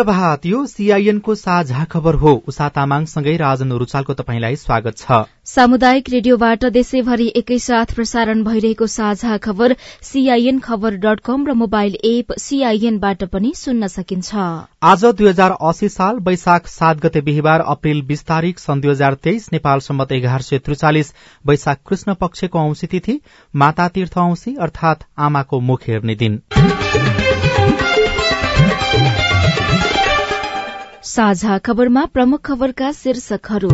शुभ प्रभात यो सीआईएनको साझा खबर हो। उषा तामाङसँगै राजन रुचालको तपाईँलाई स्वागत छ। सामुदायिक रेडियोबाट देशैभरि एकैसाथ प्रसारण भइरहेको साझा खबर सीआईएन खबर डट कम र मोबाइल एप सीआईएनबाट पनि सुन्न सकिन्छ। आज दुई हजार अस्सी साल वैशाख सात गते बिहिबार अप्रेल बीस तारीक सन् दुई हजार तेइस नेपाल सम्मत एघार सय त्रिचालिस वैशाख कृष्ण पक्षको औंसी तिथि माता तीर्थ औंसी अर्थात आमाको मुख हेर्ने दिन। साझा खबरमा प्रमुख खबरका शीर्षकहरू।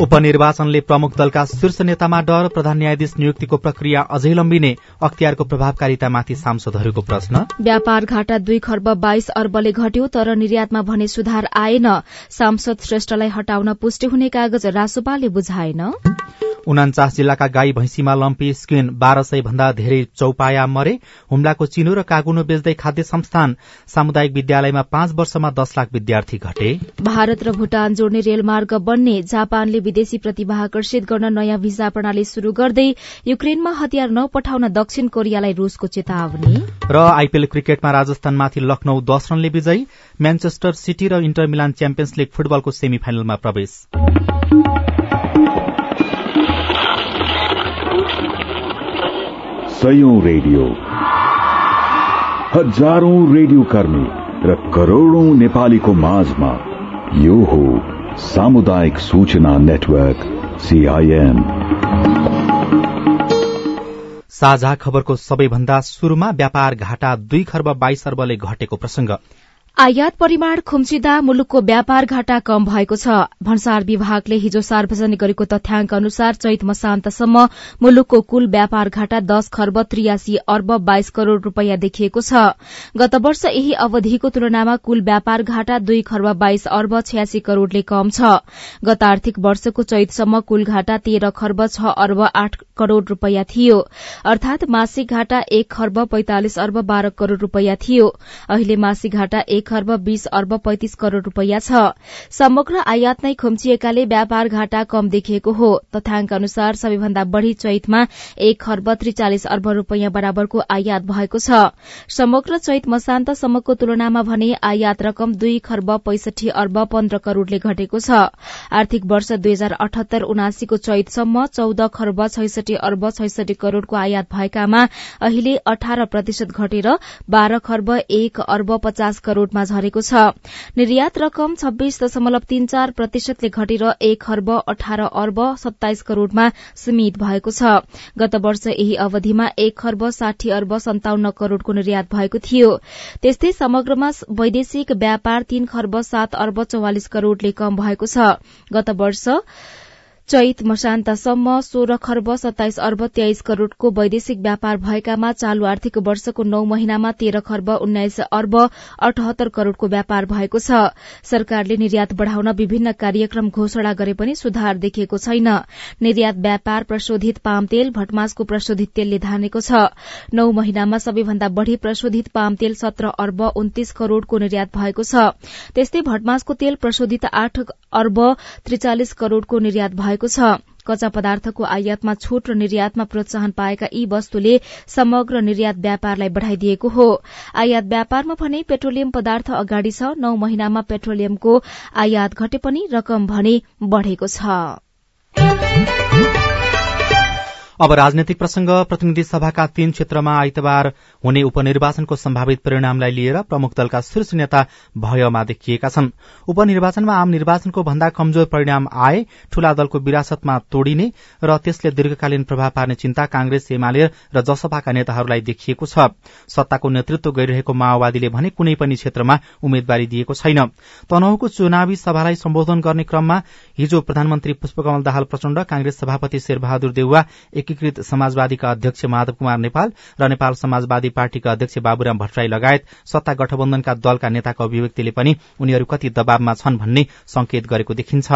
उपनिर्वाचनले प्रमुख दलका शीर्ष नेतामा डर प्रधान न्यायाधीश नियुक्तिको प्रक्रिया अझै लम्बिने अख्तियारको प्रभावकारितामाथि सांसदहरूको प्रश्न। व्यापार घाटा दुई खर्ब बाइस अर्बले घट्यो तर निर्यातमा भने सुधार आएन। सांसद श्रेष्ठलाई हटाउन पुष्टि हुने कागज रासोपाले बुझाएन। उनाचास जिल्लाका गाई भैंसीमा लम्पी स्किन बाह्र सय भन्दा धेरै चौपाया मरे। हुम्लाको चिनो र कागुनो बेच्दै खाद्य संस्थान सामुदायिक विद्यालयमा पाँच वर्षमा दश लाख विद्यार्थी घटे। भारत र भूटान जोड्ने रेलमार्ग बन्ने जापानले विदेशी प्रतिभा आकर्षित गर्न नयाँ भिसा प्रणाली शुरू गर्दै युक्रेनमा हतियार नपठाउन दक्षिण कोरियालाई रूसको चेतावनी। र आइपीएल क्रिकेटमा राजस्थानमाथि लखनऊ दश रनले विजयी म्यान्चेस्टर सिटी र इन्टर मिलान च्याम्पियन्स लीग फुटबलको सेमी फाइनलमा प्रवेश। सयौं रेडियो। हजारौं रेडियो कर्मी र करोड़ौं नेपालीको माझमा यो हो सामुदायिक सूचना नेटवर्क सीआईएन साझा खबरको सबैभन्दा शुरूमा व्यापार घाटा दुई खर्ब बाइस अर्बले घटेको प्रसंग आयात परिमाण खुम्चिँदा मुलुकको व्यापार घाटा कम भएको छ। भन्सार विभागले हिजो सार्वजनिक गरेको तथ्याङ्क अनुसार चैत मसान्तसम्म मुलुकको कुल व्यापार घाटा दश खर्ब त्रियासी अर्ब बाइस करोड़ रूपियाँ देखिएको छ। गत वर्ष यही अवधिको तुलनामा कुल व्यापार घाटा दुई खर्ब बाइस अर्ब छयासी करोड़ले कम छ। गत आर्थिक वर्षको चैतसम्म कुल घाटा तेह्र खर्ब छ अर्ब आठ करोड़ रूपियाँ थियो। अर्थात मासिक घाटा एक खर्ब पैंतालिस अर्ब बाह्र करोड़ रूपियाँ थियो। अहिले मासिक घाटा एक खर्ब बीस अर्ब पैंतिस करोड़ रूपियाँ छ। समग्र आयात नै खुम्चिएकाले व्यापार घाटा कम देखिएको हो। तथ्याङ्क अनुसार सबैभन्दा बढ़ी चैतमा एक खर्ब त्रिचालिस अर्ब रूपियाँ बराबरको आयात भएको छ। समग्र चैत मसान्तसम्मको तुलनामा भने आयात रकम दुई खर्ब पैंसठी अर्ब पन्ध्र करोड़ले घटेको छ। आर्थिक वर्ष दुई हजार अठहत्तर उनासीको चैतसम्म चौध खर्ब छैसठी अर्ब छैसठी करोड़को आयात भएकामा अहिले अठार प्रतिशत घटेर बाह्र खर्ब एक अर्ब पचास करोड़मा झरेको छ। निर्यात रकम छब्बीस दशमलव तीन चार प्रतिशतले घटेर एक खर्ब अठार अर्ब सत्ताइस करोड़मा सीमित भएको छ। गत वर्ष यही अवधिमा एक खर्ब साठी अर्ब सन्ताउन्न करोड़को निर्यात भएको थियो। त्यस्तै समग्रमा वैदेशिक व्यापार तीन खर्ब सात अर्ब चौवालिस करोड़ले कम भएको छ। गत वर्ष चैत मशान्तसम्म सोह्र खर्ब सत्ताइस अर्ब तेइस करोड़को वैदेशिक व्यापार भएकामा चालू आर्थिक वर्षको नौ महिनामा तेह्र खर्ब उन्नाइस अर्ब अठहत्तर करोड़को व्यापार भएको छ। सरकारले निर्यात बढ़ाउन विभिन्न कार्यक्रम घोषणा गरे पनि सुधार देखिएको छैन। निर्यात व्यापार प्रशोधित पाम तेल भटमासको प्रशोधित तेलले धानेको छ। नौ महिनामा सबैभन्दा बढ़ी प्रशोधित पाम तेल सत्र अर्ब उन्तिस करोड़को निर्यात भएको छ। त्यस्तै भटमासको तेल प्रशोधित आठ अर्ब त्रिचालिस करोड़को निर्यात भएको छ। कच्चा पदार्थको आयातमा छूट र निर्यातमा प्रोत्साहन पाएका यी वस्तुले समग्र निर्यात व्यापारलाई बढ़ाइदिएको हो। आयात व्यापारमा भने पेट्रोलियम पदार्थ अगाडि छ। नौ महिनामा पेट्रोलियमको आयात घटे पनि रकम भने बढ़ेको छ। अब राजनैतिक प्रसंग प्रतिनिधि सभाका तीन क्षेत्रमा आइतबार हुने उपनिर्वाचनको सम्भावित परिणामलाई लिएर प्रमुख दलका शीर्ष नेता भयमा देखिएका छन्। उपनिर्वाचनमा आम निर्वाचनको भन्दा कमजोर परिणाम आए ठूला दलको विरासतमा तोडिने र त्यसले दीर्घकालीन प्रभाव पार्ने चिन्ता कांग्रेस एमाले र जसपाका नेताहरूलाई देखिएको छ। सत्ताको नेतृत्व गरिरहेको माओवादीले भने कुनै पनि क्षेत्रमा उम्मेद्वारी दिएको छैन। तनहुको चुनावी सभालाई सम्बोधन गर्ने क्रममा हिजो प्रधानमन्त्री पुष्पकमल दाहाल प्रचण्ड कांग्रेस सभापति शेरबहादुर देउवा एकीकृत समाजवादीका अध्यक्ष माधव कुमार नेपाल र नेपाल समाजवादी पार्टीका अध्यक्ष बाबुराम भट्टराई लगायत सत्ता गठबन्धनका दलका नेताको अभिव्यक्तिले पनि उनीहरू कति दबावमा छन् भन्ने संकेत गरेको देखिन्छ।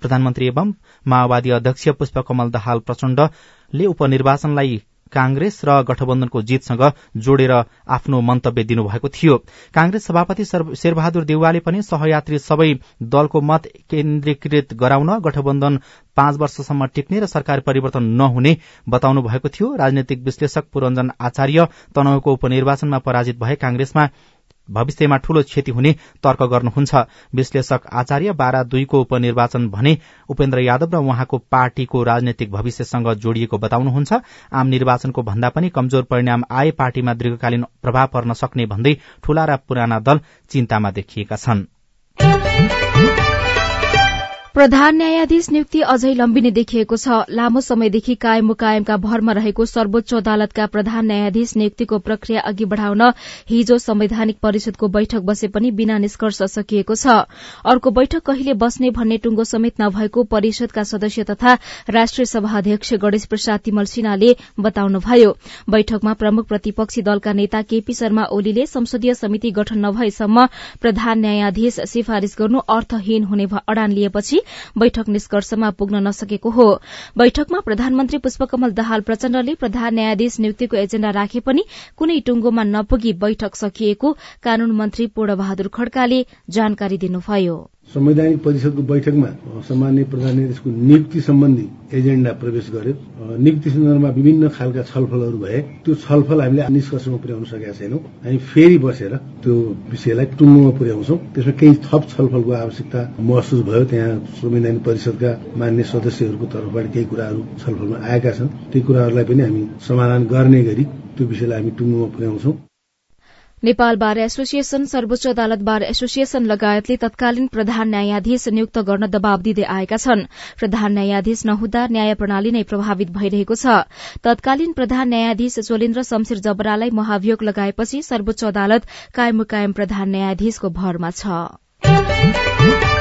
प्रधानमन्त्री एवं माओवादी अध्यक्ष पुष्पकमल दाहाल प्रचण्डले उपनिर्वाचनलाई कांग्रेस र गठबन्धनको जीतसँग जोडेर आफ्नो मन्तव्य दिनुभएको थियो। कांग्रेस सभापति शेरबहादुर देउवाले पनि सहयात्री सबै दलको मत केन्द्रीकृत गराउन गठबन्धन पाँच वर्षसम्म टिक्ने र सरकार परिवर्तन नहुने बताउनु भएको थियो। राजनैतिक विश्लेषक पुरञ्जन आचार्य तनहुको उपनिर्वाचनमा पराजित भए कांग्रेसमा भविष्यमा ठूलो क्षति हुने तर्क गर्नुहुन्छ। विश्लेषक आचार्य बाह्र दुईको उपनिर्वाचन भने उपेन्द्र यादव र उहाँको पार्टीको राजनैतिक भविष्यसँग जोडिएको बताउनुहुन्छ। आम निर्वाचनको भन्दा पनि कमजोर परिणाम आए पार्टीमा दीर्घकालीन प्रभाव पर्न सक्ने भन्दै ठूला र पुराना दल चिन्तामा देखिएका छन्। प्रधान न्यायाधीश नियुक्ति अझै लम्बिने देखिएको छ। लामो समयदेखि कायम मुकायमका भरमा रहेको सर्वोच्च अदालतका प्रधान न्यायाधीश नियुक्तिको प्रक्रिया अघि बढ़ाउन हिजो संवैधानिक परिषदको बैठक बसे पनि बिना निष्कर्ष सकिएको छ। अर्को बैठक कहिले बस्ने भन्ने टुंगो समेत नभएको परिषदका सदस्य तथा राष्ट्रिय सभा अध्यक्ष गणेश प्रसाद तिमल सिन्हाले बताउनुभयो। बैठकमा प्रमुख प्रतिपक्षी दलका नेता केपी शर्मा ओलीले संसदीय समिति गठन नभएसम्म प्रधान न्यायाधीश सिफारिश गर्नु अर्थहीन हुने अडान लिएपछि बैठक निष्कर्षमा पुग्न नसकेको हो। बैठकमा प्रधानमन्त्री पुष्पकमल दाहाल प्रचण्डले प्रधान न्यायाधीश नियुक्तिको एजेण्डा राखे पनि कुनै टुंगोमा नपुगी बैठक सकिएको कानून मन्त्री पूर्णबहादुर खड्काले जानकारी दिनुभयो। संवैधानिक परिषदको बैठकमा सामान्य प्रधान न्यायाधीशको नियुक्ति सम्बन्धी एजेण्डा प्रवेश गर्यो। नियुक्ति सन्दर्भमा विभिन्न खालका छलफलहरू भए। त्यो छलफल हामीले निष्कर्षमा पुर्याउन सकेका छैनौँ। हामी फेरि बसेर त्यो विषयलाई टुङ्गोमा पुर्याउँछौँ। त्यसमा केही थप छलफलको आवश्यकता महसुस भयो। त्यहाँ संवैधानिक परिषदका मान्य सदस्यहरूको तर्फबाट केही कुराहरू छलफलमा आएका छन्। ती कुराहरूलाई पनि हामी समाधान गर्ने गरी त्यो विषयलाई हामी टुङ्गोमा पुर्याउँछौं। नेपाल बार एसोसिएशन सर्वोच्च अदालत बार एसोसिएशन लगायतले तत्कालीन प्रधान न्यायाधीश नियुक्त गर्न दबाव दिँदै आएका छन्। प्रधान न्यायाधीश नहुँदा न्याय प्रणाली नै प्रभावित भइरहेको छ। तत्कालीन प्रधान न्यायाधीश चोलेन्द्र शमशेर जबरालाई महाभियोग लगाएपछि सर्वोच्च अदालत कायम कायम प्रधान न्यायाधीशको भरमा छ।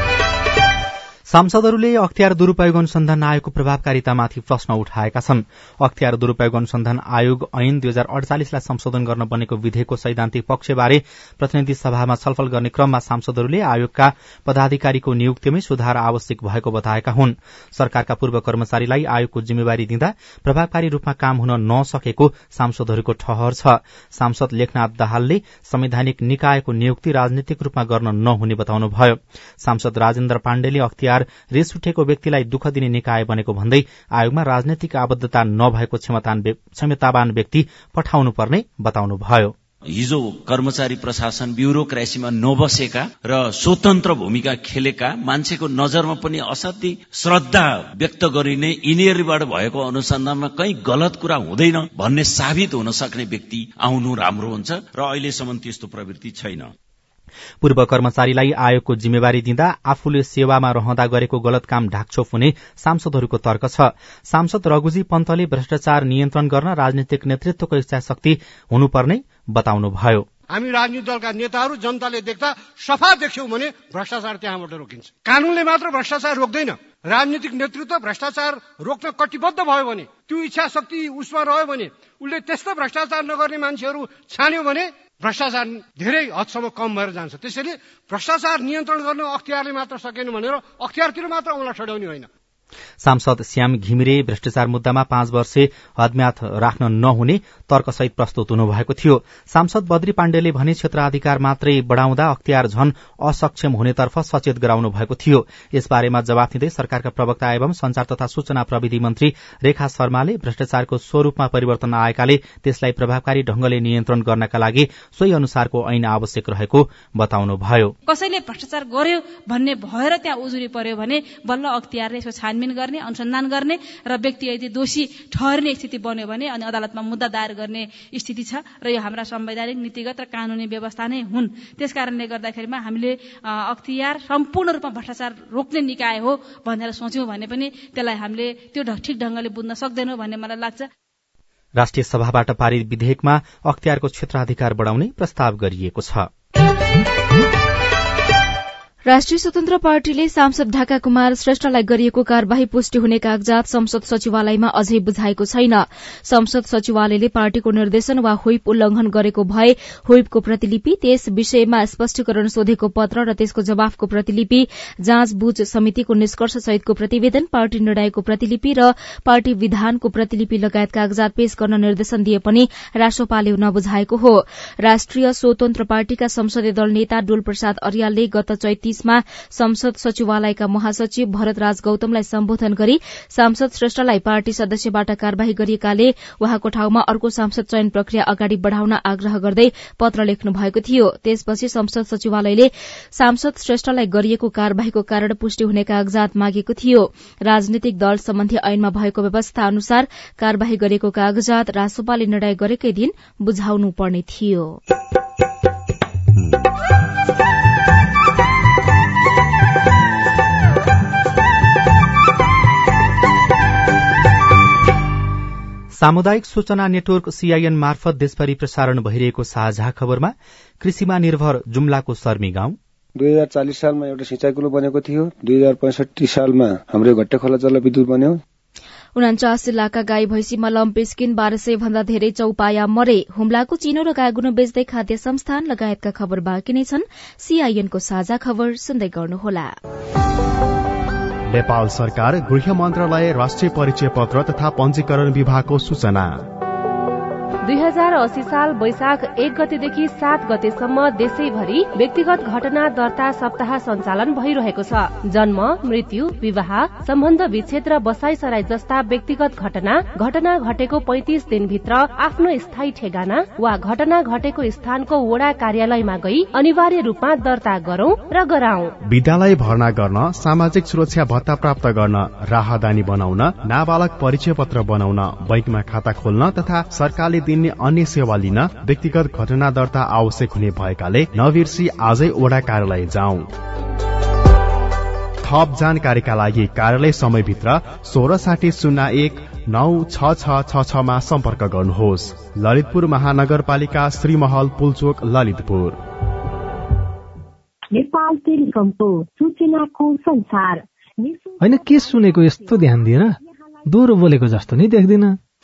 सांसदहरूले अख्तियार दुरूपयोग अनुसन्धान आयोगको प्रभावकारितामाथि प्रश्न उठाएका छन्। अख्तियार दुरूपयोग अनुसन्धान आयोग ऐन दुई हजार अडचालिसलाई संशोधन गर्न बनेको विधेयकको सैद्धान्तिक पक्षबारे प्रतिनिधि सभामा छलफल गर्ने क्रममा सांसदहरूले आयोगका पदाधिकारीको नियुक्तिमै सुधार आवश्यक भएको बताएका हुन्। सरकारका पूर्व कर्मचारीलाई आयोगको जिम्मेवारी दिँदा प्रभावकारी रूपमा काम हुन नसकेको सांसदहरूको ठहर छ। सांसद लेखनाथ दाहालले संवैधानिक निकायको नियुक्ति राजनीतिक रूपमा गर्न नहुने बताउनुभयो। सांसद राजेन्द्र पाण्डेले अख्तियार अनुसार रिस उठेको व्यक्तिलाई दुःख दिने निकाय बनेको भन्दै आयोगमा राजनैतिक आबद्धता नभएको क्षमतावान व्यक्ति पठाउनु पर्ने बताउनुभयो। हिजो कर्मचारी प्रशासन ब्युरोक्रेसीमा नबसेका र स्वतन्त्र भूमिका खेलेका मान्छेको नजरमा पनि असाध्यै श्रद्धा व्यक्त गरिने यिनीहरूबाट भएको अनुसन्धानमा कहीँ गलत कुरा हुँदैन भन्ने साबित हुन सक्ने व्यक्ति आउनु राम्रो हुन्छ र अहिलेसम्म त्यस्तो प्रवृत्ति छैन। पूर्व कर्मचारीलाई आयोगको जिम्मेवारी दिँदा आफूले सेवामा रहँदा गरेको गलत काम ढाकछोप हुने सांसदहरूको तर्क छ। सांसद रघुजी पन्तले भ्रष्टाचार नियन्त्रण गर्न राजनीतिक नेतृत्वको इच्छा शक्ति हुनुपर्ने बताउनुभयो। हामी राजनीतिक दलका नेताहरू जनताले देख्दा सफा देख्यौं भने भ्रष्टाचार त्यहाँबाट रोकिन्छ। कानूनले मात्र भ्रष्टाचार रोक्दैन। राजनीतिक नेतृत्व भ्रष्टाचार रोक्न कटिबद्ध भयो भने त्यो इच्छा शक्ति उसमा रह्यो भने उसले त्यस्तो भ्रष्टाचार नगर्ने मान्छेहरू छान्यो भने भ्रष्टाचार धेरै हदसम्म कम भएर जान्छ। त्यसैले भ्रष्टाचार नियन्त्रण गर्न अख्तियारले मात्र सकेन भनेर अख्तियारतिर मात्र औँला ठड्याउने होइन। सांसद श्याम घिमिरे भ्रष्टाचार मुद्दामा पाँच वर्षे हदम्याथ राख्न नहुने तर्कसहित प्रस्तुत हुनुभएको थियो। सांसद बद्री पाण्डेले भने क्षेत्राधिकार मात्रै बढ़ाउँदा अख्तियार झन असक्षम हुनेतर्फ सचेत गराउनु भएको थियो। यसबारेमा जवाफ दिँदै सरकारका प्रवक्ता एवं संचार तथा सूचना प्रविधि मन्त्री रेखा शर्माले भ्रष्टाचारको स्वरूपमा परिवर्तन आएकाले त्यसलाई प्रभावकारी ढंगले नियन्त्रण गर्नका लागि सोही अनुसारको ऐन आवश्यक रहेको बताउनुभयो। कसैले भ्रष्टाचार गर्यो भन्ने भएर त्यहाँ उजुरी पर्यो भने बल्ल अख्तियारले छानबिन गर्ने अनुसन्धान गर्ने र व्यक्ति यदि दोषी ठहर्ने स्थिति बन्यो भने अनि अदालतमा मुद्दा दायर गर्ने स्थिति छ र यो हाम्रा संवैधानिक नीतिगत र कानूनी व्यवस्था नै हुन्। त्यस कारणले गर्दाखेरिमा हामीले अख्तियार सम्पूर्ण रूपमा भ्रष्टाचार रोक्ने निकाय हो भनेर सोच्यौँ भने पनि त्यसलाई हामीले त्यो ठिक ढंगले बुझ्न सक्दैनौँ भन्ने मलाई लाग्छ। राष्ट्रिय सभाबाट पारित विधेयकमा अख्तियारको क्षेत्राधिकार बढ़ाउने प्रस्ताव गरिएको छ। राष्ट्रिय स्वतन्त्र पार्टीले सांसद ढाका कुमार श्रेष्ठलाई गरिएको कार्यवाही पुष्टि हुने कागजात संसद सचिवालयमा अझै बुझाएको छैन। संसद सचिवालयले पार्टीको निर्देशन वा हुइप उल्लंघन गरेको भए हुइपको प्रतिलिपि त्यस विषयमा स्पष्टीकरण सोधेको पत्र र त्यसको जवाफको प्रतिलिपि जाँच बुझ समितिको निष्कर्ष सहितको प्रतिवेदन पार्टी निर्णयको प्रतिलिपि र पार्टी विधानको प्रतिलिपि लगायत कागजात पेश गर्न निर्देशन दिए पनि राष्ट्रपाले नबुझाएको हो। राष्ट्रिय स्वतन्त्र पार्टीका संसदीय दल नेता डोल प्रसाद अर्यालले गत चैतिस बीचमा संसद सचिवालयका महासचिव भरतराज गौतमलाई सम्बोधन गरी सांसद श्रेष्ठलाई पार्टी सदस्यबाट कार्यवाही गरिएकाले उहाँको ठाउँमा अर्को सांसद चयन प्रक्रिया अगाडि बढ़ाउन आग्रह गर्दै पत्र लेख्नु भएको थियो। त्यसपछि संसद सचिवालयले सांसद श्रेष्ठलाई गरिएको कार्यवाहीको कारण पुष्टि हुने कागजात मागेको थियो। राजनीतिक दल सम्बन्धी ऐनमा भएको व्यवस्था अनुसार कार्यवाही गरेको कागजात रासोपाले निर्णय गरेकै दिन बुझाउनु पर्ने थियो। सामुदायिक सूचना नेटवर्क सीआईएन मार्फत देशभरि प्रसारण भइरहेको साझा खबरमा कृषिमा निर्भर जुम्लाको सर्मी गाउँ। दुई हजार चालिस सालमा एउटा सिँचाइ कुलो बनेको थियो। दुई हजार पैँसठी सालमा हाम्रो घट्टे खोला जलविद्युत बन्यो। उनाचास जिल्लाका गाई भैँसीमा लम्पेस्किन बाह्र सय भन्दा धेरै चौपाया मरे। हुम्लाको चिनो र गागुनो बेच्दै खाद्य संस्थान लगायतका खबर बाँकी नै छन्। सीआईएनको साझा खबर सुन्दै गर्नुहोला। नेपाल सरकार गृह मन्त्रालय राष्ट्रिय परिचय पत्र तथा पञ्जीकरण विभागको सूचना। दुई हजार अस्सी साल वैशाख एक गतेदेखि सात गतेसम्म देशैभरि व्यक्तिगत घटना दर्ता सप्ताह सञ्चालन भइरहेको छ। जन्म मृत्यु विवाह सम्बन्ध विच्छेद र बसाई सराई जस्ता व्यक्तिगत घटना घटना घटेको पैतिस दिनभित्र आफ्नो स्थायी ठेगाना वा घटना घटेको स्थानको वडा कार्यालयमा गई अनिवार्य रूपमा दर्ता गरौं र गराउ विद्यालय भर्ना गर्न सामाजिक सुरक्षा भत्ता प्राप्त गर्न राहदानी बनाउन नाबालक परिचय पत्र बनाउन बैंकमा खाता खोल्न तथा सरकारले दिने अन्य सेवा लिन व्यक्तिगत घटना दर्ता आवश्यक हुने भएकाले नबिर्सी आजै ओडा कार्यालय जाउँ। थप जानकारीका लागि कार्यालय समयभित्र सोह्र साठी शून्य एक नौ छ छ छ छमा सम्पर्क गर्नुहोस्। ललितपुर महानगरपालिका श्रीमहल पुलचोक ललितपुर। नेपाल टेलिकमको सूचनाको संसार। होइन के सुनेको यस्तो ध्यान दिएर दोहोरो बोलेको जस्तो नि देख्दिन।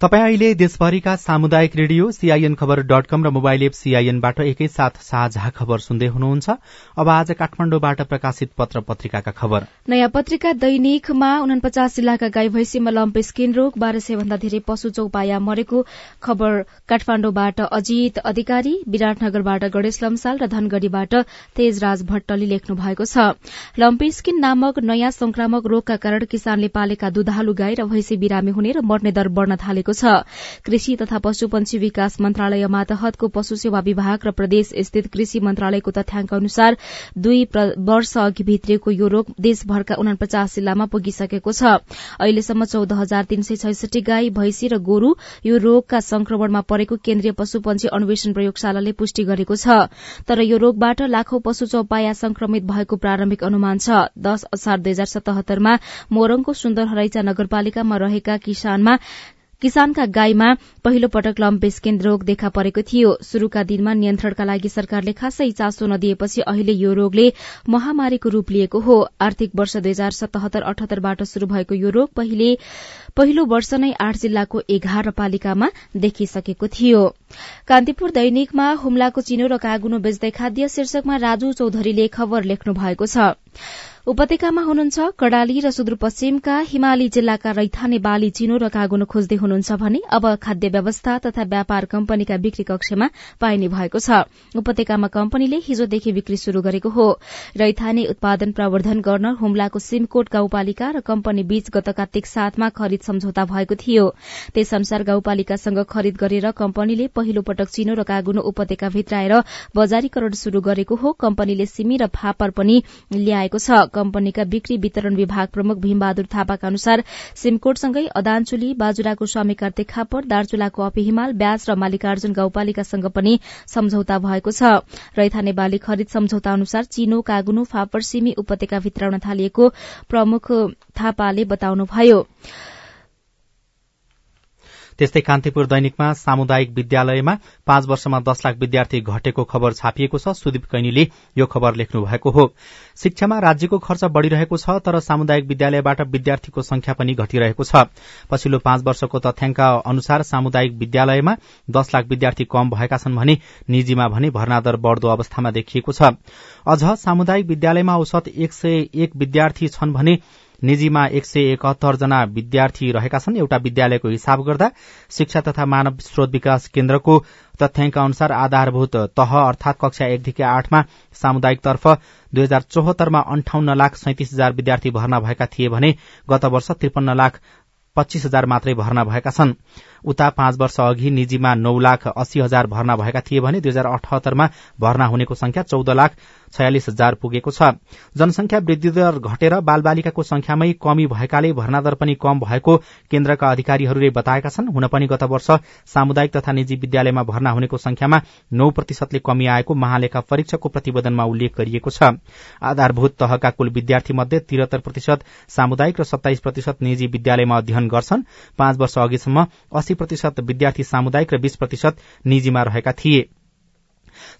तपाईँ अहिले देशभरिका सामुदायिक radio CIN Khabar dot com र मोबाइल एप सीआईएनबाट एकैसाथ साझा खबर सुन्दै हुनुहुन्छ। अब आज काठमाडौँबाट प्रकाशित पत्र पत्रिकाका खबर। नयाँ पत्रिका दैनिकमा उनपचास जिल्लाका गाई भैँसीमा लम्प स्किन रोग बाह्र सय भन्दा धेरै पशु चौपाया मरेको खबर काठमाडौँबाट अजित अधिकारी विराटनगरबाट गणेश लम्साल र धनगढ़ीबाट तेजराज भट्टले लेख्नु भएको छ। लम्पी स्किन नामक नयाँ संक्रामक रोगका कारण किसानले पालेका दुधालु गाई र भैँसी बिरामी हुने र मर्ने दर बढ़न थालेको गरेको छ। कृषि तथा पशुपन्छी विकास मन्त्रालय मातहतको पशु सेवा विभाग र प्रदेश स्थित कृषि मन्त्रालयको तथ्याङ्क अनुसार दुई वर्ष अघि भित्रिएको यो रोग देशभरका उनापचास जिल्लामा पुगिसकेको छ। अहिलेसम्म चौध हजार तीन सय छैसठी गाई भैंसी र गोरू यो रोगका संक्रमणमा परेको केन्द्रीय पशुपन्छी अन्वेषण प्रयोगशालाले पुष्टि गरेको छ। तर यो रोगबाट लाखौं पशु चौपाया संक्रमित भएको प्रारम्भिक अनुमान छ। दश असार दुई हजार सतहत्तरमा मोरङको सुन्दर हरैचा नगरपालिकामा रहेका किसानमा किसानका गाईमा पहिलो पटक लम्पेस्किन रोग देखा परेको थियो। शुरूका दिनमा नियन्त्रणका लागि सरकारले खासै चासो नदिएपछि अहिले यो रोगले महामारीको रूप लिएको हो। आर्थिक वर्ष दुई हजार सतहत्तर अठहत्तरबाट शुरू भएको यो रोग पहिले पहिलो वर्ष नै आठ जिल्लाको एघार पालिकामा देखिसकेको थियो। कान्तिपुर दैनिकमा हुम्लाको चिनो र कागुनो बेच्दै खाद्य शीर्षकमा राजु चौधरीले खबर लेख्नु भएको छ। उपत्यकामा हुनुहुन्छ कडाली र सुदूरपश्चिमका हिमाली जिल्लाका रैथाने बाली चिनो र कागुनो खोज्दै हुनुहुन्छ भने अब खाद्य व्यवस्था तथा व्यापार कम्पनीका बिक्री कक्षमा पाइने भएको छ। उपत्यकामा कम्पनीले हिजोदेखि बिक्री शुरू गरेको हो। रैथाने उत्पादन प्रवर्धन गर्न हुम्लाको सिमकोट गाउँपालिका र कम्पनी बीच गत कार्तिक सातमा खरिद सम्झौता भएको थियो। त्यसअनुसार गाउँपालिकासँग खरिद गरेर कम्पनीले पहिलो पटक चिनो र कागुनो उपत्यका भित्राएर बजारीकरण शुरू गरेको हो। कम्पनीले सिमी र फापर पनि ल्याएको छ। कम्पनीका बिक्री वितरण विभाग प्रमुख भीमबहादुर थापाका अनुसार सिमकोटसँगै अदानचुली बाजुराको स्वामी कार्तिक खापर दार्चुलाको अपी हिमाल ब्याज र मालिकार्जुन गाउँपालिकासँग पनि सम्झौता भएको छ। रैथाने बाली खरिद सम्झौता अनुसार चिनो कागुनो फापर सिमी उपत्यका भित्राउन थालिएको प्रमुख थापाले बताउनुभयो। त्यस्तै कान्तिपुर दैनिकमा सामुदायिक विद्यालयमा पाँच वर्षमा दश लाख विद्यार्थी घटेको खबर छापिएको छ। सुदीप कैनीले यो खबर लेख्नु भएको हो। शिक्षामा राज्यको खर्च बढ़िरहेको छ तर सामुदायिक विद्यालयबाट विद्यार्थीको संख्या पनि घटिरहेको छ। पछिल्लो पाँच वर्षको तथ्याङ्क अनुसार सामुदायिक विद्यालयमा दश लाख विद्यार्थी कम भएका छन् भने निजीमा भने भर्नादर बढ़दो अवस्थामा देखिएको छ। अझ सामुदायिक विद्यालयमा औसत एक सय एक विद्यार्थी छन् भने निजीमा एक सय एकहत्तर जना विद्यार्थी रहेका छन्। एउटा विद्यालयको हिसाब गर्दा शिक्षा तथा मानव स्रोत विकास केन्द्रको तथ्याङ्क अनुसार आधारभूत तह अर्थात कक्षा एकदेखि आठमा सामुदायिक तर्फ दुई हजार चौहत्तरमा अन्ठाउन्न लाख सैतिस हजार विद्यार्थी भर्ना भएका थिए भने गत वर्ष त्रिपन्न लाख पच्चीस हजार मात्रै भर्ना भएका छन्। उता पाँच वर्ष अघि निजीमा नौ लाख अस्सी हजार भर्ना भएका थिए भने दुई हजार अठहत्तरमा भर्ना हुनेको संख्या चौध लाख छयालिस हजार पुगेको छ। जनसंख्या वृद्धि दर घटेर बालबालिकाको संख्यामै कमी भएकाले भर्ना दर पनि कम भएको केन्द्रका अधिकारीहरूले बताएका छन्। हुन पनि गत वर्ष सामुदायिक तथा निजी विद्यालयमा भर्ना हुनेको संख्यामा नौ प्रतिशतले कमी आएको महालेखा परीक्षकको प्रतिवेदनमा उल्लेख गरिएको छ। आधारभूत तहका कुल विद्यार्थी मध्ये तिहत्तर प्रतिशत सामुदायिक र सत्ताइस प्रतिशत निजी विद्यालयमा अध्ययन गर्छन्। पाँच वर्ष अघिसम्म अस्सी प्रतिशत विद्यार्थी सामुदायिक र बीस प्रतिशत निजीमा रहेका थिए।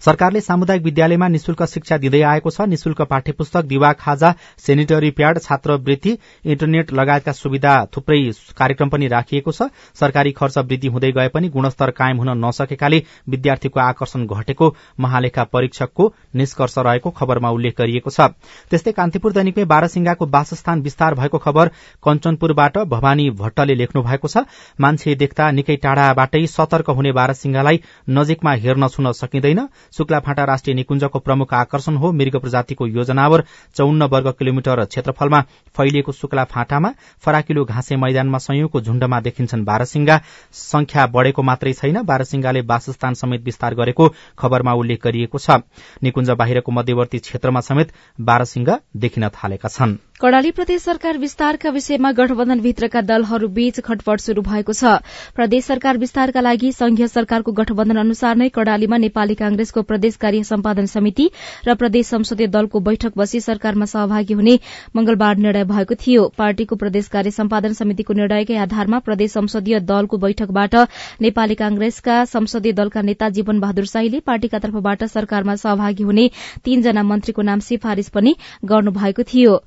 सरकारले सामुदायिक विद्यालयमा निशुल्क शिक्षा दिँदै आएको छ। निशुल्क पाठ्य पुस्तक दिवा खाजा सेनिटरी प्याड छात्रवृत्ति इन्टरनेट लगायतका सुविधा थुप्रै कार्यक्रम पनि राखिएको छ। सरकारी खर्च वृद्धि हुँदै गए पनि गुणस्तर कायम हुन नसकेकाले विद्यार्थीको आकर्षण घटेको महालेखा परीक्षकको निष्कर्ष रहेको खबरमा उल्लेख गरिएको छ। त्यस्तै कान्तिपुर दैनिकमै बारसिंगाको वासस्थान विस्तार भएको खबर कञ्चनपुरबाट भवानी भट्टले लेख्नु भएको छ। मान्छे देख्दा निकै टाढाबाटै सतर्क हुने बारसिंगालाई नजिकमा हेर्न छुन सकिँदैन। शुक्लाफाँटा राष्ट्रिय निकुञ्जको प्रमुख आकर्षण हो। मृग प्रजातिको यो जनावर चौन्न वर्ग किलोमिटर क्षेत्रफलमा फैलिएको शुक्ला फाँटामा फराकिलो घाँसे मैदानमा संयौंको झुण्डमा देखिन्छन् बारसिंगा संख्या बढ़ेको मात्रै छैन। बारसिंगाले वासस्थान समेत विस्तार गरेको खबरमा उल्लेख गरिएको छ। निकुञ्ज बाहिरको मध्यवर्ती क्षेत्रमा समेत बारसिंगा देखिन थालेका छन्। कड़ाली प्रदेश सरकार विस्तारका विषयमा गठबन्धनभित्रका दलहरूबीच खटपट शुरू भएको छ। प्रदेश सरकार विस्तारका लागि संघीय सरकारको गठबन्धन अनुसार नै कड़ालीमा नेपाली कांग्रेसको प्रदेश कार्य सम्पादन समिति र प्रदेश संसदीय दलको बैठक बसी सरकारमा सहभागी हुने मंगलबार निर्णय भएको थियो। पार्टीको प्रदेश कार्य सम्पादन समितिको निर्णयकै आधारमा प्रदेश संसदीय दलको बैठकबाट नेपाली कांग्रेसका संसदीय दलका नेता जीवन बहादुर शाहीले पार्टीका तर्फबाट सरकारमा सहभागी हुने तीनजना मन्त्रीको नाम सिफारिश पनि गर्नुभएको थियो।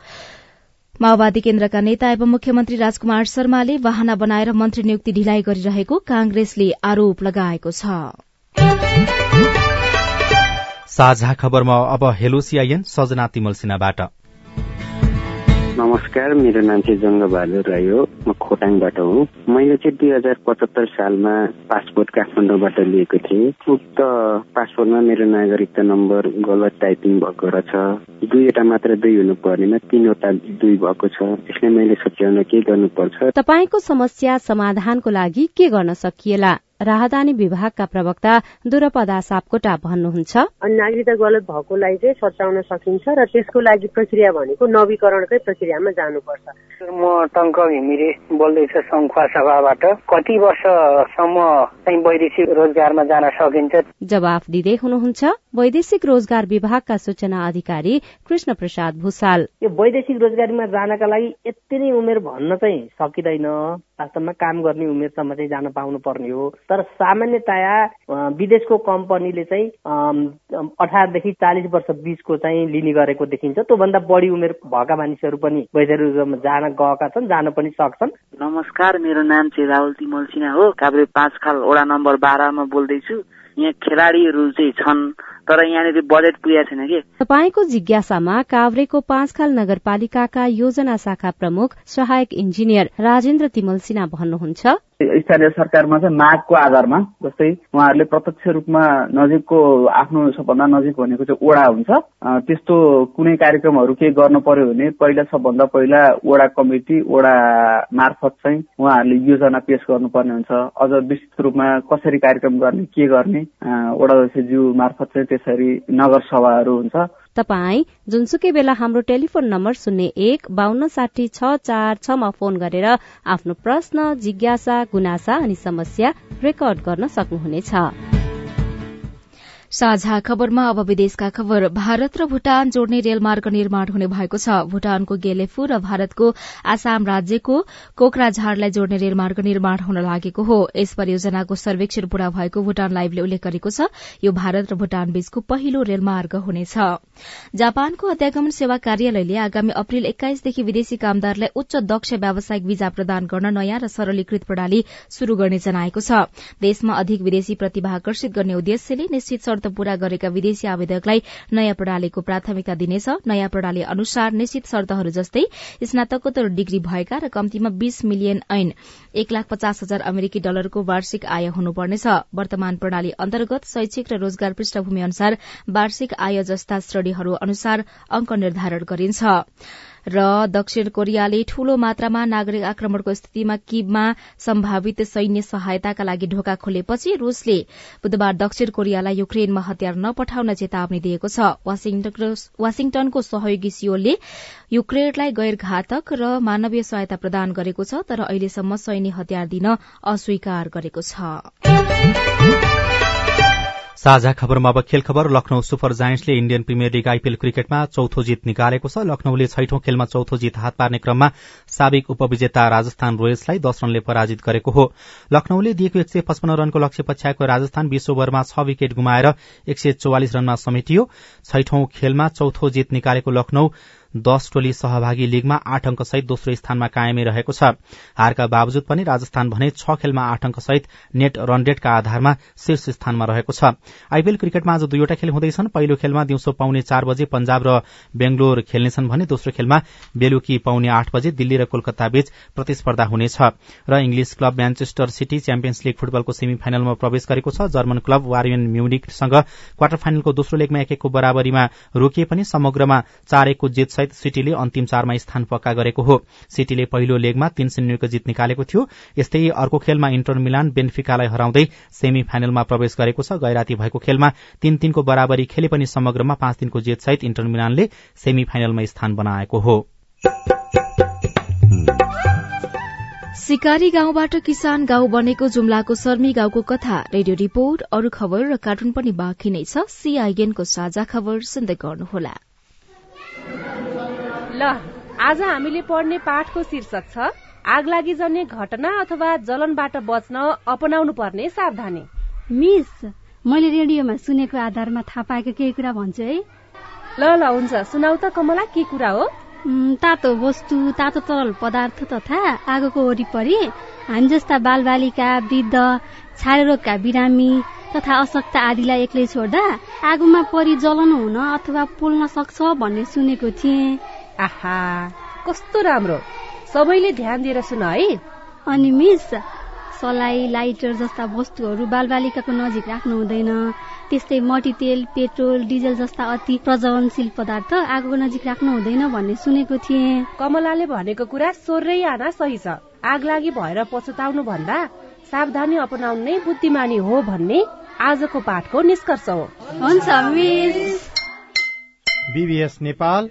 माओवादी केन्द्रका नेता एवं मुख्यमन्त्री राजकुमार शर्माले वाहना बनाएर मन्त्री नियुक्ति ढिलाइ गरिरहेको कांग्रेसले आरोप लगाएको छ। साझा खबरमा अब हेलोसियायन सजना तिमल सिन्हाबाट। नमस्कार मेरो नाम चाहिँ जङ्गबहादुर राई हो। म खोटाङबाट हो। मैले चाहिँ दुई हजार पचहत्तर सालमा पासपोर्ट काठमाडौँबाट लिएको थिएँ। उक्त पासपोर्टमा मेरो नागरिकता नम्बर गलत टाइपिङ भएको रहेछ दुईवटा मात्र दुई हुनु पर्नेमा तीनवटा दुई भएको छ। यसले मैले सच्याउन के गर्नुपर्छ? तपाईँको समस्या समाधानको लागि के गर्न सकिएला? राहदानी विभागका प्रवक्ता दुरपदा सापकोटा भन्नुहुन्छ। नागरिकता गलत भएकोलाई चाहिँ सच्याउन सकिन्छ र त्यसको लागि प्रक्रिया भनेको नवीकरणकै प्रक्रियामा जानुपर्छ। म टङ्क घिमिरे बोल्दैछु सङ्खुवा सभाबाट। कति वर्षसम्म चाहिँ वैदेशिक रोजगारमा जान सकिन्छ? जवाफ दिँदै हुनुहुन्छ वैदेशिक रोजगार विभागका सूचना अधिकारी कृष्ण प्रसाद भूषाल। यो वैदेशिक रोजगारीमा जानका लागि यति नै उमेर भन्न चाहिँ सकिँदैन। वास्तवमा काम गर्ने उमेरसम्म चाहिँ जान पाउनु पर्ने हो। तर सामान्यतया विदेशको कम्पनीले चाहिँ अठारदेखि चालिस वर्ष बिचको चाहिँ लिने गरेको देखिन्छ। त्योभन्दा बढी उमेर भएका मानिसहरू पनि वैदेशिक जान गएका छन् जान पनि सक्छन्। नमस्कार मेरो नाम चाहिँ राहुल तिमल सिन्हा हो। काभ्रे पाँच खाल वडा नम्बर बाह्रमा बोल्दैछु। यहाँ खेलाडीहरू चाहिँ छन् तर यहाँनिर बजेट पुगेको छैन कि? तपाईँको जिज्ञासामा काभ्रेको पाँचखाल नगरपालिकाका योजना शाखा प्रमुख सहायक इन्जिनियर राजेन्द्र तिमल सिन्हा भन्नुहुन्छ। स्थानीय सरकारमा चाहिँ मागको आधारमा जस्तै उहाँहरूले प्रत्यक्ष रूपमा नजिकको आफ्नो सबभन्दा नजिक भनेको चाहिँ ओडा हुन्छ। त्यस्तो कुनै कार्यक्रमहरू केही गर्नु पर्यो भने पहिला सबभन्दा पहिला ओडा कमिटी ओडा मार्फत चाहिँ उहाँहरूले योजना पेश गर्नुपर्ने हुन्छ। अझ विस्तृत रूपमा कसरी कार्यक्रम गर्ने के गर्ने ओडा अध्यक्षज्यू मार्फत चाहिँ त्यसरी नगर सभाहरू हुन्छ। तपाई जुनसुकै बेला हाम्रो टेलिफोन नम्बर शून्य एक बान्न साठी छ चार छमा फोन गरेर आफ्नो प्रश्न जिज्ञासा गुनासा अनि समस्या रेकर्ड गर्न सक्नुहुनेछ। साझा खबरमा अब विदेशका खबर। भारत र भूटान जोड्ने रेलमार्ग निर्माण हुने भएको छ। भूटानको गेलेफु र भारतको आसाम राज्यको कोकराझारलाई जोड्ने रेलमार्ग निर्माण हुन लागेको हो। यस परियोजनाको सर्वेक्षण पूरा भएको भूटान लाइभले उल्लेख गरेको छ। यो भारत र भूटान बीचको पहिलो रेलमार्ग हुनेछ। जापानको अध्यागमन सेवा कार्यालयले आगामी अप्रेल एक्काइसदेखि विदेशी कामदारलाई उच्च दक्ष व्यावसायिक वीजा प्रदान गर्न नयाँ र सरलीकृत प्रणाली शुरू गर्ने जनाएको छ। देशमा अधिक विदेशी प्रतिभा आकर्षित गर्ने उद्देश्यले निश्चित शर्त पूरा गरेका विदेशी आवेदकलाई नयाँ प्रणालीको प्राथमिकता दिनेछ। नयाँ प्रणाली अनुसार निश्चित शर्तहरू जस्तै स्नातकोत्तर डिग्री भएका र कम्तीमा बीस मिलियन ऐन एक लाख पचास हजार अमेरिकी डलरको वार्षिक आय हुनुपर्नेछ। वर्तमान प्रणाली अन्तर्गत शैक्षिक र रोजगार पृष्ठभूमि अनुसार वार्षिक आय जस्ता श्रेणीहरू अनुसार अंक निर्धारण गरिन्छ। र दक्षिण कोरियाले ठूलो मात्रामा नागरिक आक्रमणको स्थितिमा किबमा सम्भावित सैन्य सहायताका लागि ढोका खोलेपछि रूसले बुधबार दक्षिण कोरियालाई युक्रेनमा हतियार नपठाउन चेतावनी दिएको छ। वाशिङटनको सहयोगी सियोलले युक्रेनलाई गैर घातक र मानवीय सहायता प्रदान गरेको छ तर अहिलेसम्म सैन्य हतियार दिन अस्वीकार गरेको छ। साझा खबरमा अब खेल खबर लखनऊ सुपर जायन्ट्सले इण्डियन प्रिमियर लीग आइपीएल क्रिकेटमा चौथो जित निकालेको छ। लखनऊले छैठौं खेलमा चौथो जित हात पार्ने क्रममा साबिक उपविजेता राजस्थान रोयल्सलाई दश रनले पराजित गरेको हो। लखनऊले दिएको एक सय पचपन्न रनको लक्ष्य पछ्याएको राजस्थान बीस ओभरमा छ विकेट गुमाएर एक सय चौवालिस रनमा समेटियो। छैठौं खेलमा चौथो जित निकालेको लखनऊ दश टोली सहभागी लीगमा आठ अङ्कसहित दोस्रो स्थानमा कायमै रहेको छ। हारका बावजुद पनि राजस्थान भने छ खेलमा आठ अङ्कसहित नेट रन रेटका आधारमा शीर्ष स्थानमा रहेको छ। आइपीएल क्रिकेटमा आज दुईवटा खेल हुँदैछन्। पहिलो खेलमा दिउँसो पाउने चार बजे पंजाब र बेंगलोर खेल्नेछन् भने दोस्रो खेलमा बेलुकी पाउने आठ बजे दिल्ली र कोलकाता बीच प्रतिस्पर्धा हुनेछ। र English club Manchester City Champions League फुटबलको सेमी फाइनलमा प्रवेश गरेको छ। जर्मन क्लब वारियन म्युनिकसँग क्वार्टर फाइनलको दोस्रो लेगमा एक एकको बराबरीमा रोकिए पनि समग्रमा चार एकको जित सहित सिटीले अन्तिम चारमा स्थान पक्का गरेको हो। सिटीले पहिलो लेगमा तीन शून्यको जित निकालेको थियो। यस्तै अर्को खेलमा इन्टर मिलान बेन्फिकालाई हराउँदै सेमी फाइनलमा प्रवेश गरेको छ। गैराती भएको खेलमा तीन तीनको बराबरी खेले पनि समग्रमा पाँच दिनको जित सहित इन्टर मिलानले सेमी फाइनलमा स्थान बनाएको हो। सिकारी गाउँबाट किसान गाउँ बनेको जुम्लाको सर्मी गाउँको कथा रेडियो रिपोर्ट अरू खबर र कार्टुन पनि बाँकी नै छ। सीआईएनको साझा खबर सुन्दै गर्नुहोला। ल आज हामीले पढ्ने पाठको शीर्षक छ आग लागि जन्ने घटना अथवा जलनबाट बच्न अपनाउनु पर्ने सावधानी। मिस मैले रेडियोमा सुनेको आधारमा थाहा पाएको केही कुरा भन्छु है। ल ल हुन्छ सुनाउ त कमला के कुरा हो? तातो वस्तु तातो तरल पदार्थ तथा आगोको वरिपरि हामी जस्ता बालबालिका वृद्ध छारे रोगका बिरामी तथा अशक्त आदिलाई एक्लै छोड्दा आगोमा परि जलन हुन अथवा पोल्न सक्छ भन्ने सुनेको थिएँ। आहा कस्तो राम्रो। सबैले ध्यान दिएर सुन है। अनि मिस सलाई लाइटर जस्ता वस्तुहरू बालबालिकाको नजिक राख्नु हुँदैन। त्यस्तै मटी तेल पेट्रोल डिजल जस्ता अति प्रज्वलनशील पदार्थ आगोको नजिक राख्नु हुँदैन भन्ने सुनेको थिएँ। कमलाले भनेको कुरा सोर्रै आना सही छ। आग लागि भएर पछुताउनु भन्दा सावधानी अपनाउनु नै बुद्धिमानी हो भन्ने आजको पाठको निष्कर्ष हो। हुन्छ मिस। बीबीएस नेपाल।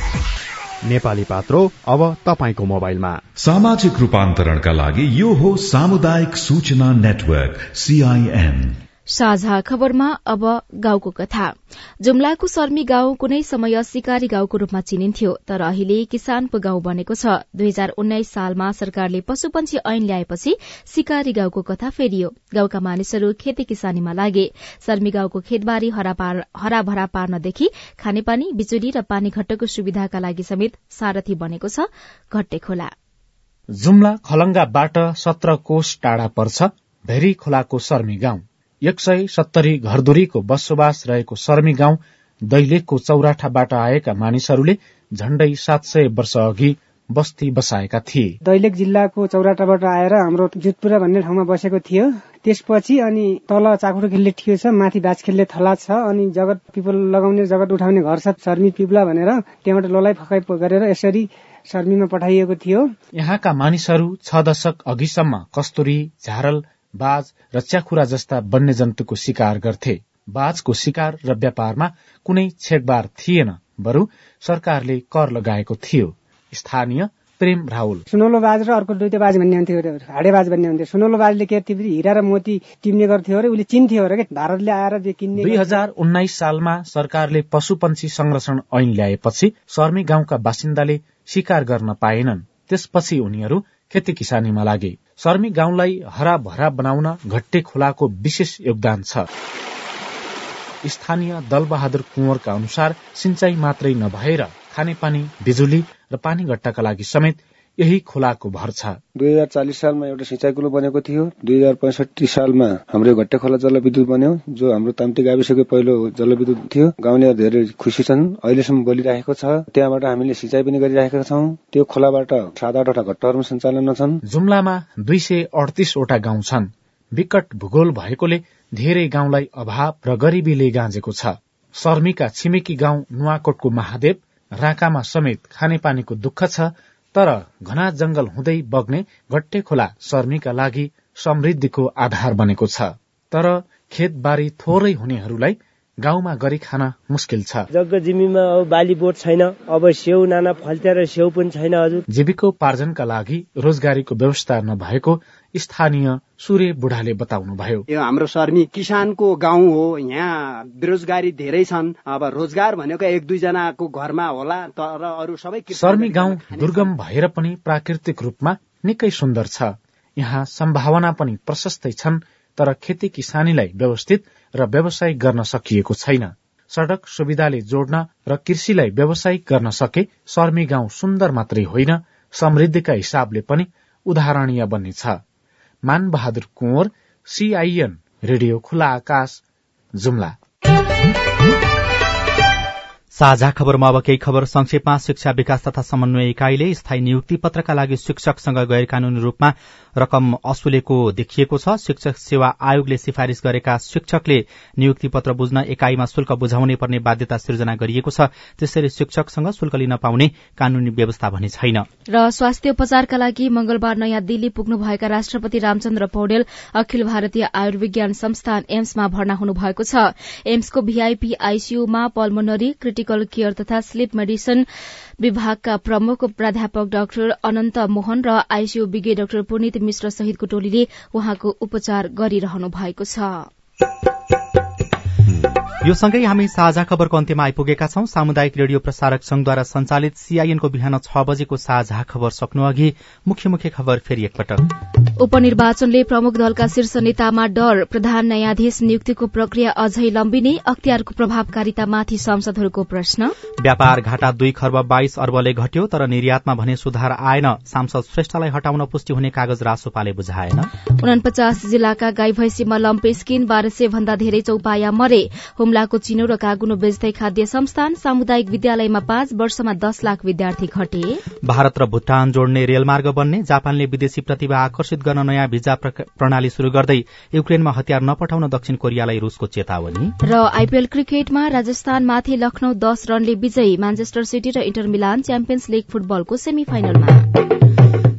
नेपाली पात्रो अब तपाईँको मोबाइलमा। सामाजिक रूपान्तरणका लागि यो हो सामुदायिक सूचना नेटवर्क सीआईएन साझा खबरमा अब गाउँको कथा। जुम्लाको सर्मी गाउँ कुनै समय सिकारी गाउँको रूपमा चिनिन्थ्यो तर अहिले किसानको गाउँ बनेको छ। दुई हजार उन्नाइस सालमा सरकारले पशुपन्छी ऐन ल्याएपछि सिकारी गाउँको कथा फेरियो। गाउँका मानिसहरू खेती किसानीमा लागे। सर्मी गाउँको खेतबारी हराभरा पार्नदेखि खानेपानी बिजुली र पानी घट्टको सुविधाका लागि समेत सारथी बनेको छ घट्टे खोला। जुम्ला खलंगाबाट सत्र कोष टाढा पर्छ भेरी खोलाको सर्मी गाउँ। एक सय सत्तरी घरधुरीको बसोबास रहेको सर्मी गाउँ दैलेखको चौराठाबाट आएका मानिसहरूले झण्डै सात सय वर्ष अघि बस्ती बसाएका थिए। दैलेख जिल्लाको चौराटाबाट आएर हाम्रो जुतपुरा भन्ने ठाउँमा बसेको थियो। त्यसपछि अनि तल चाकुरो खेल्ने ठियो छ माथि बाज खेल्ने थला छ अनि जगत पिपल लगाउने जगत उठाउने घर छ शर्मी पिपला भनेर त्यहाँबाट लोलाइ फकाइ गरेर यसरी शर्मीमा पठाइएको थियो। यहाँका मानिसहरू छ दशक अघिसम्म कस्तुरी झारल बाज र च्याखुरा जस्ता वन्यजन्तुको शिकार गर्थे। बाजको शिकार र व्यापारमा कुनै छेडबार थिएन बरु सरकारले कर लगाएको थियो। स्थानीय प्रेम राहुल। सुनौलो बाज र अर्को दुइटै बाज भन्ने हुन्थ्यो हाडे बाज भन्ने हुन्थ्यो। सुनौलो बाजले के हिरा र मोती टिप्ने गर्थ्यो अरे उसले चिन्थ्यो अरे भारतले आएर किन्ने दुई हजार उन्नाइस सालमा सरकारले पशुपन्छी संरक्षण ऐन ल्याएपछि सर्मी गाउँका बासिन्दाले शिकार गर्न पाएनन्। त्यसपछि उनीहरू खेती किसानीमा लागे सर्मी गाउँलाई हराभरा बनाउन घट्टे खोलाको विशेष योगदान छ। स्थानीय दलबहादुर कुँवरका अनुसार सिंचाई मात्रै नभएर खानेपानी बिजुली र पानी गट्टाका लागि समेत यही खोलाको भर छ। दुई हजार चालिस सालमा एउटा सिँचाइ कुलो बनेको थियो। दुई हजार पैँसठी सालमा हाम्रो घट्टे खोला जलविद्युत बन्यो जो हाम्रो ताम्ती गाविसको पहिलो जलविद्युत थियो। गाउँलेहरू धेरै खुसी छन्। अहिलेसम्म बोलिरहेको छ त्यहाँबाट हामीले सिँचाइ पनि गरिरहेका छौँ। त्यो खोलाबाट सात आठवटा घट्टाहरू सञ्चालन छन्। जुम्लामा दुई सय अडतिसवटा गाउँ छन्। विकट भूगोल भएकोले धेरै गाउँलाई अभाव र गरिबीले गाँजेको छ। सर्मीका छिमेकी गाउँ नुवाकोटको महादेव राकामा समेत खानेपानीको दुःख छ। तर घना जंगल हुँदै बग्ने घट्टे खोला सर्मीका लागि समृद्धिको आधार बनेको छ। तर खेतबारी थोरै हुनेहरूलाई गाउँमा गरी खान मुस्किल छ। जग्गा जिमीमा अब बाली बोट छैन अब सेउ नाना फल्ट्या र सेउ पनि छैन हजुर। जीविकोपार्जनका लागि रोजगारीको व्यवस्था नभएको स्थानीय सूर्य बुढाले बताउनु भयो। यो हाम्रो सर्मी किसानको गाउँ हो यहाँ बेरोजगारी धेरै छन्। अब रोजगार भनेको एक दुईजनाको घरमा होला तर अरू सबै सर्मी गाउँ दुर्गम भएर पनि प्राकृतिक रूपमा निकै सुन्दर छ। यहाँ सम्भावना पनि प्रशस्तै छन् तर खेती किसानीलाई व्यवस्थित र व्यावसायिक गर्न सकिएको छैन। सड़क सुविधाले जोड्न र कृषिलाई व्यावसायिक गर्न सके सर्मी गाउँ सुन्दर मात्रै होइन समृद्धिका हिसाबले पनि उदाहरणीय बन्नेछ। बहादुर कुँवर सीआईएन रेडियो खुला आकाश जुम्ला साझा खबरमा अब केही खबर संक्षेपमा। शिक्षा विकास तथा समन्वय इकाइले स्थायी नियुक्ति पत्रका लागि शिक्षकसँग गैर कानूनी रूपमा रकम असुलेको देखिएको छ। शिक्षक सेवा आयोगले सिफारिश गरेका शिक्षकले नियुक्ति पत्र बुझ्न एकाइमा शुल्क बुझाउनै पर्ने बाध्यता सिर्जना गरिएको छ। त्यसरी शिक्षकसँग शुल्क लिन पाउने कानूनी व्यवस्था भने छैन। र स्वास्थ्य उपचारका लागि मंगलबार नयाँ दिल्ली पुग्नुभएका राष्ट्रपति रामचन्द्र पौडेल अखिल भारतीय आयुर्विज्ञान संस्थान एम्समा भर्ना हुनुभएको छ। एम्सको भीआईपी आईसीयूमा पल्मोनरी क्रिटिकल केयर तथा स्लीप मेडिसिन विभागका प्रमुख प्राध्यापक डाक्टर अनन्त मोहन र आईसीयू विज्ञ डाक्टर पुनित मिश्र सहितको टोलीले उहाँको उपचार गरिरहनु भएको छ। यो सँगै हामी साझा खबरको अन्त्यमा आइपुगेका छौं। सामुदायिक रेडियो प्रसारक संघद्वारा संचालित सीआईएनको बिहान छ बजेको साझा खबर सक्नु अघि मुख्य मुख्य खबर फेरि एकपटक। उपनिर्वाचनले प्रमुख दलका शीर्ष नेतामा डर। प्रधान न्यायाधीश नियुक्तिको प्रक्रिया अझै लम्बिने अख्तियारको प्रभावकारितामाथि सांसदहरूको प्रश्न। व्यापार घाटा दुई खर्ब बाइस अर्बले घट्यो तर निर्यातमा भने सुधार आएन। सांसद श्रेष्ठलाई हटाउन पुष्टि हुने कागज रासोपाले बुझाएन। उनपचास जिल्लाका गाई भैँसीमा लम्पे स्किन बाह्र सय भन्दा धेरै चौपाया मरे? हुम्लाको चिनो र कागुनो बेच्दै खाद्य संस्थान सामुदायिक विद्यालयमा पाँच वर्षमा दस लाख विद्यार्थी घटे। भारत र भूटान जोड्ने रेलमार्ग बन्ने जापानले विदेशी प्रतिभा आकर्षित गर्न नयाँ भिजा प्रणाली शुरू गर्दै युक्रेनमा हतियार नपठाउन दक्षिण कोरियालाई रूसको चेतावनी। र आईपीएल क्रिकेटमा राजस्थानमाथि लखनऊ दस रनले विजयी म्यान्चेस्टर सिटी र इन्टर मिलान च्याम्पियन्स लीग फुटबलको सेमी फाइनलमा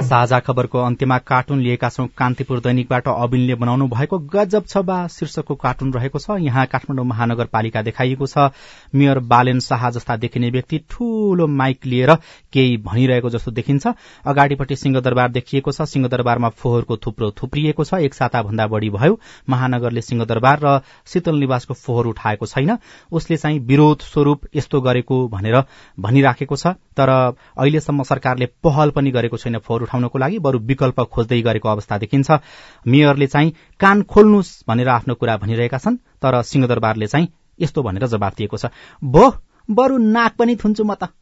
साझा खबरको अन्त्यमा कार्टुन लिएका छौं कान्तिपुर दैनिकबाट अबिनले बनाउनु भएको गजब छ बा शीर्षकको कार्टुन रहेको छ। यहाँ काठमाडौँ महानगरपालिका देखाइएको छ। मेयर बालेन शाह जस्ता देखिने व्यक्ति ठूलो माइक लिएर केही भनिरहेको जस्तो देखिन्छ। अगाडिपट्टि सिंहदरबार देखिएको छ। सिंहदरबारमा फोहोरको थुप्रो थुप्रिएको छ। एक साता भन्दा बढ़ी भयो। महानगरले सिंहदरबार र शीतल निवासको फोहोर उठाएको छैन। उसले चाहिँ विरोध स्वरूप यस्तो गरेको भनेर भनिराखेको छ। तर अहिलेसम्म सरकारले पहल पनि गरेको छैन फोहोर उठाउनको लागि बरू विकल्प खोज्दै गरेको अवस्था देखिन्छ। मेयरले चाहिँ कान खोल्नुहोस् भनेर आफ्नो कुरा भनिरहेका छन् तर सिंहदरबारले चाहिँ यस्तो भनेर जवाब दिएको छ। भो बरू नाक पनि थुन्छु म त।